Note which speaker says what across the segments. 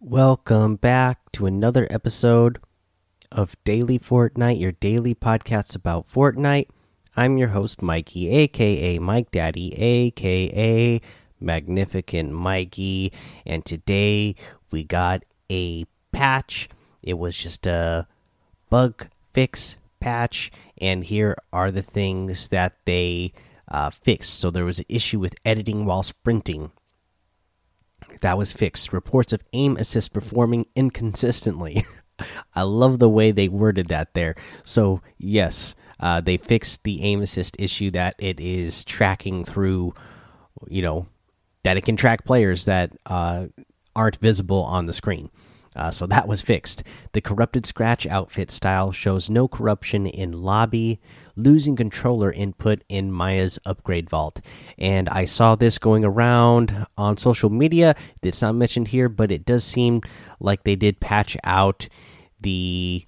Speaker 1: welcome back to another episode of Daily Fortnite, your daily podcast about Fortnite. I'm your host, Mikey, aka Mike Daddy, aka Magnificent Mikey, and today we got a patch. It was just a bug fix patch, and here are the things that they uh, fixed. So there was an issue with editing while sprinting that was fixed. Reports of aim assist performing inconsistently. I love the way they worded that there. So, yes, uh, they fixed the aim assist issue that it is tracking through, you know, that it can track players that uh, aren't visible on the screen. Uh, so that was fixed. The corrupted scratch outfit style shows no corruption in lobby, losing controller input in Maya's upgrade vault. And I saw this going around on social media. It's not mentioned here, but it does seem like they did patch out the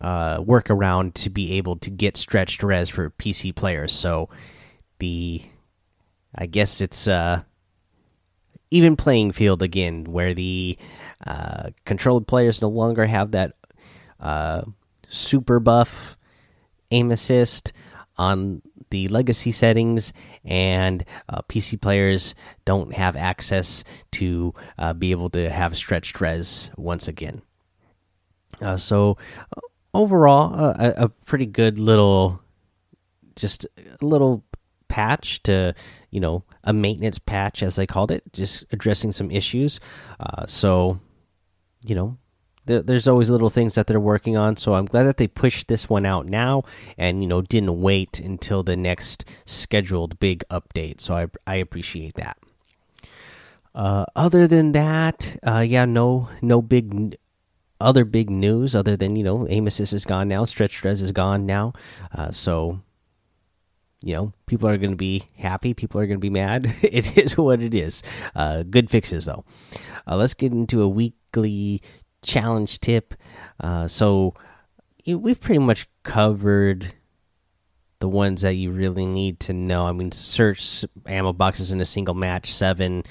Speaker 1: uh, workaround to be able to get stretched res for PC players. So the, I guess it's uh, even playing field again, where the uh, controlled players no longer have that uh, super buff aim assist on the legacy settings, and uh, PC players don't have access to uh, be able to have stretched res once again. Uh, so, overall, uh, a, a pretty good little, just a little patch to you know a maintenance patch as they called it just addressing some issues. Uh, so you know there's always little things that they're working on. So i'm glad that they pushed this one out now and you know didn't wait until the next scheduled big update. So i, I appreciate that. Uh, other than that uh, yeah no no big other big news other than you know assist is gone now. Stretch is gone now. Uh, so you know people are going to be happy people are going to be mad it is what it is uh, good fixes though uh, let's get into a weekly challenge tip. Uh, so we've pretty much covered the ones that you really need to know. I mean, search ammo boxes in a single match seven.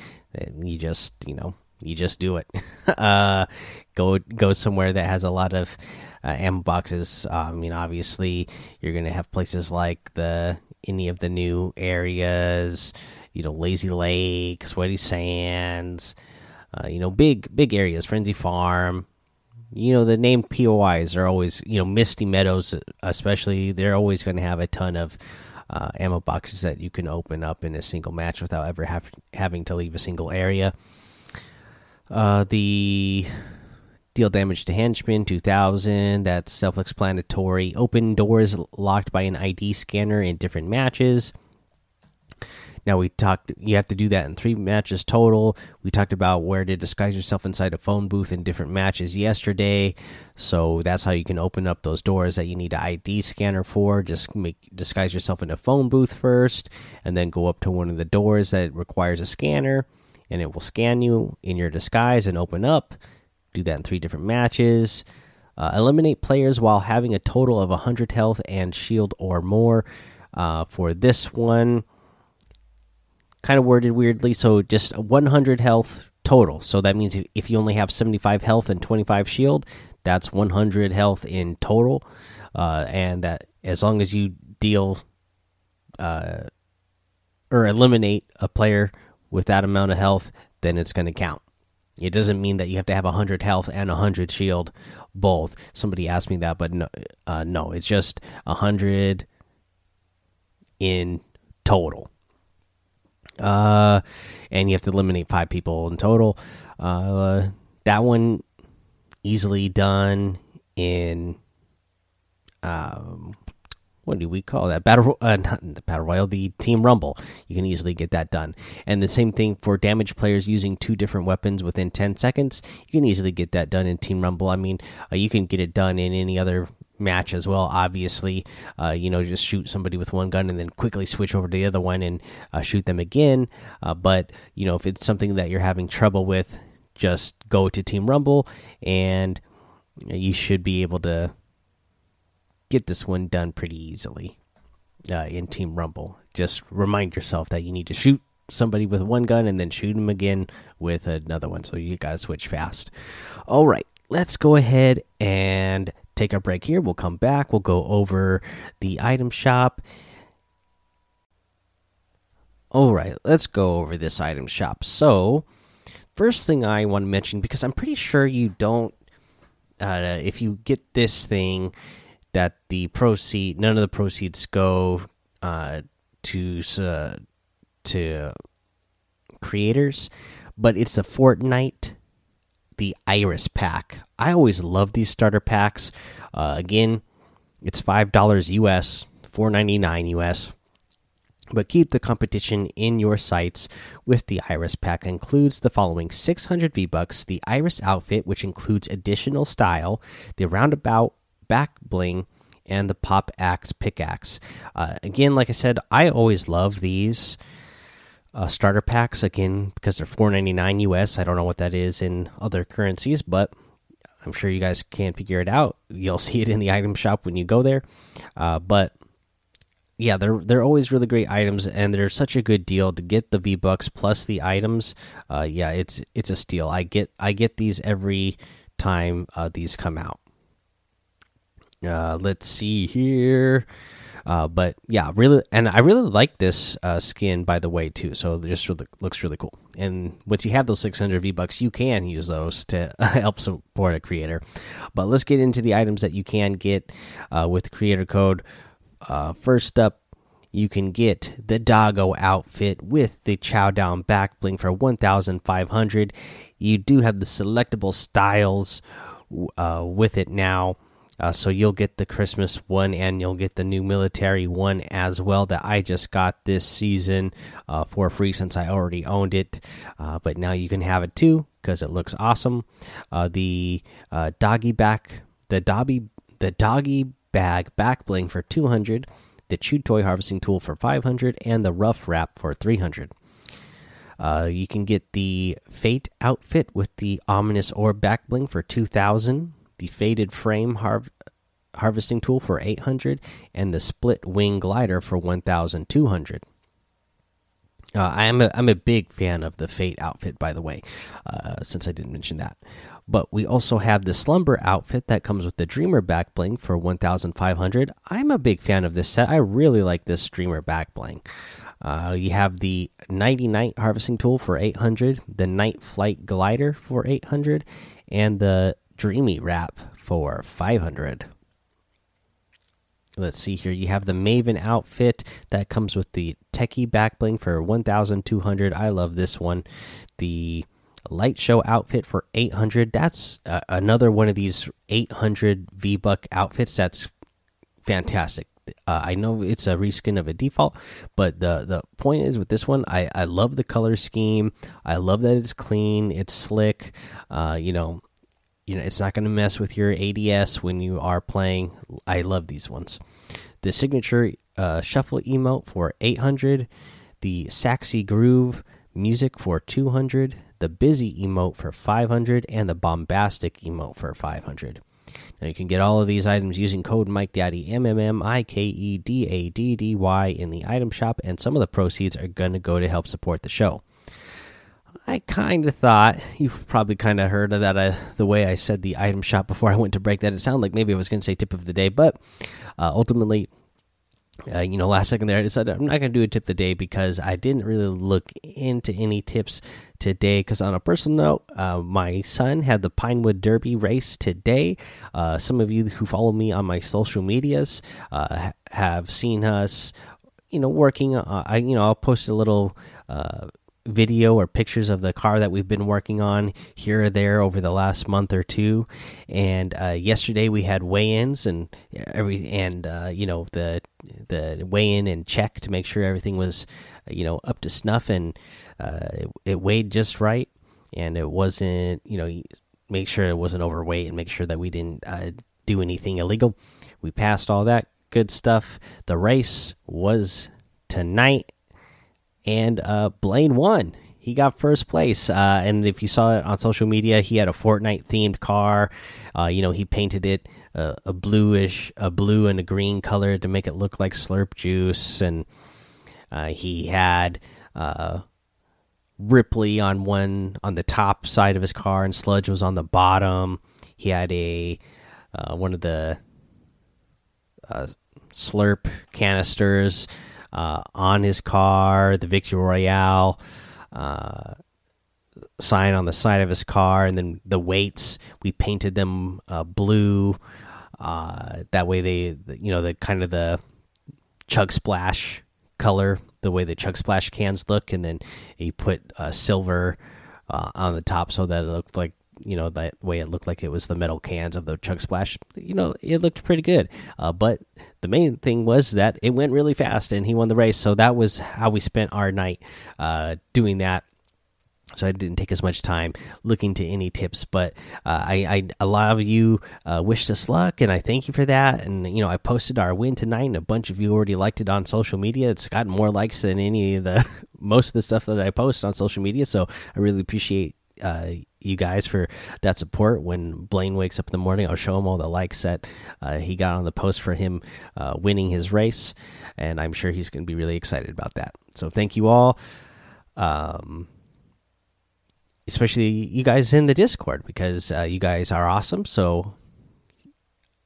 Speaker 1: You just you know you just do it. uh, go go somewhere that has a lot of uh, ammo boxes. I mean, obviously you're gonna have places like the any of the new areas. You know, Lazy Lake, Sweaty Sands uh, you know, big big areas, Frenzy Farm. You know, the name POIs are always, you know, Misty Meadows, especially. They're always going to have a ton of uh, ammo boxes that you can open up in a single match without ever have, having to leave a single area. Uh, the deal damage to henchmen 2000 that's self-explanatory open doors locked by an id scanner in different matches now we talked. You have to do that in three matches total. We talked about where to disguise yourself inside a phone booth in different matches yesterday. So that's how you can open up those doors that you need an ID scanner for. Just make disguise yourself in a phone booth first, and then go up to one of the doors that requires a scanner, and it will scan you in your disguise and open up. Do that in three different matches. Uh, eliminate players while having a total of 100 health and shield or more. Uh, for this one, kind of worded weirdly. So just 100 health total. So that means if you only have 75 health and 25 shield, that's 100 health in total. Uh, and that as long as you deal uh, or eliminate a player with that amount of health, then it's going to count. It doesn't mean that you have to have 100 health and 100 shield both. Somebody asked me that, but no, uh, no it's just 100 in total. Uh, and you have to eliminate five people in total. Uh, that one easily done in um, what do we call that battle uh, not the battle royale the team rumble you can easily get that done and the same thing for damage players using two different weapons within 10 seconds you can easily get that done in team rumble i mean uh, you can get it done in any other match as well. Obviously, uh, you know, just shoot somebody with one gun and then quickly switch over to the other one and uh, shoot them again. Uh, but you know, if it's something that you're having trouble with, just go to Team Rumble and you should be able to get this one done pretty easily uh, in Team Rumble. Just remind yourself that you need to shoot somebody with one gun and then shoot them again with another one. So you got to switch fast. All right, let's go ahead and take a break here. We'll come back. We'll go over the item shop. All right, let's go over this item shop. So, first thing I want to mention because I'm pretty sure you don't uh, if you get this thing that the proceed none of the proceeds go uh, to uh, to creators, but it's the Fortnite the Iris pack. I always love these starter packs. Uh, again, it's five dollars US, four ninety nine US. But keep the competition in your sights with the Iris pack. Includes the following 600 V bucks: the Iris outfit, which includes additional style, the roundabout back bling, and the pop axe pickaxe. Uh, again, like I said, I always love these uh, starter packs again because they're 4.99 US. I don't know what that is in other currencies, but I'm sure you guys can figure it out. You'll see it in the item shop when you go there. Uh, but yeah, they're they're always really great items, and they're such a good deal to get the V Bucks plus the items. Uh, yeah, it's it's a steal. I get I get these every time uh, these come out. Uh, let's see here. Uh, but yeah, really, and I really like this uh, skin by the way too. So it just really, looks really cool. And once you have those 600 V bucks, you can use those to help support a creator. But let's get into the items that you can get uh, with creator code. Uh, first up, you can get the doggo outfit with the chow down back bling for 1500 you do have the selectable styles uh, with it now uh, so you'll get the Christmas one and you'll get the new military one as well that I just got this season uh, for free since I already owned it. Uh, but now you can have it too because it looks awesome. Uh, the uh, doggy back, the doggy, the doggy bag back bling for 200, the chew toy harvesting tool for 500, and the rough wrap for 300. Uh, you can get the Fate outfit with the ominous orb back bling for 2000 the faded frame har harvesting tool for 800 and the split wing glider for 1200 uh, I am a, I'm a big fan of the Fate outfit, by the way, uh, since I didn't mention that. But we also have the Slumber outfit that comes with the Dreamer back bling for 1,500. I'm a big fan of this set. I really like this Dreamer back bling. Uh, you have the Nighty Night harvesting tool for 800, the Night Flight glider for 800, and the Dreamy Wrap for 500. Let's see here. You have the Maven outfit that comes with the Techie backbling for 1,200. I love this one. The Light Show outfit for 800. That's uh, another one of these 800 V Buck outfits. That's fantastic. Uh, I know it's a reskin of a default, but the the point is with this one, I I love the color scheme. I love that it's clean, it's slick. Uh, you know, you know it's not going to mess with your ADS when you are playing. I love these ones. The signature uh, shuffle emote for 800, the Saxy Groove music for 200, the busy emote for 500, and the bombastic emote for 500. Now you can get all of these items using code Mike Daddy M M M I K E D A D D Y in the item shop, and some of the proceeds are going to go to help support the show. I kind of thought you've probably kind of heard of that uh, the way I said the item shop before I went to break that it sounded like maybe I was going to say tip of the day, but uh, ultimately, uh, you know, last second there I decided I'm not going to do a tip of the day because I didn't really look into any tips today. Because on a personal note, uh, my son had the Pinewood Derby race today. Uh, some of you who follow me on my social medias uh, have seen us, you know, working. I you know I'll post a little video or pictures of the car that we've been working on here or there over the last month or two. And uh, yesterday we had weigh-ins and every and uh, you know the the weigh-in and check to make sure everything was you know up to snuff and uh, it, it, weighed just right and it wasn't you know make sure it wasn't overweight and make sure that we didn't uh, do anything illegal. We passed all that good stuff. The race was tonight and uh, Blaine won. He got first place, uh, and if you saw it on social media, he had a Fortnite themed car. Uh, you know, he painted it uh, a bluish, a blue and a green color to make it look like Slurp juice, and uh, he had uh, Ripley on one on the top side of his car, and Sludge was on the bottom. He had a one of the slurp canisters uh, on his car, the Victory Royale uh, sign on the side of his car, and then the weights we painted them uh, blue. Uh, that way, they you know the kind of the chug splash color, the way the chug splash cans look, and then he put uh, silver uh, on the top so that it looked like you know that way it looked like it was the metal cans of the chug splash you know it looked pretty good uh, but the main thing was that it went really fast and he won the race so that was how we spent our night uh, doing that so I didn't take as much time looking to any tips, but uh, I, I, a lot of you uh, wished us luck, and I thank you for that. And you know, I posted our win tonight, and a bunch of you already liked it on social media. It's gotten more likes than any of the most of the stuff that I post on social media. So I really appreciate uh, you guys for that support. When Blaine wakes up in the morning, I'll show him all the likes that uh, he got on the post for him uh, winning his race, and I'm sure he's going to be really excited about that. So thank you all, um, especially you guys in the Discord because uh, you guys are awesome. So.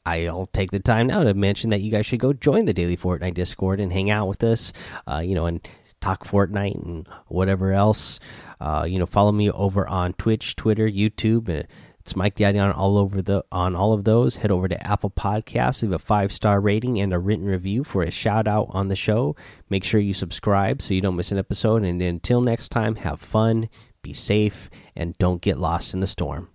Speaker 1: I'll take the time now to mention that you guys should go join the Daily Fortnite Discord and hang out with us, uh, you know, and talk Fortnite and whatever else. Uh, you know, follow me over on Twitch, Twitter, YouTube. It's Mike Daddy on all over the on all of those. Head over to Apple Podcasts, leave a five star rating and a written review for a shout out on the show. Make sure you subscribe so you don't miss an episode. And until next time, have fun, be safe, and don't get lost in the storm.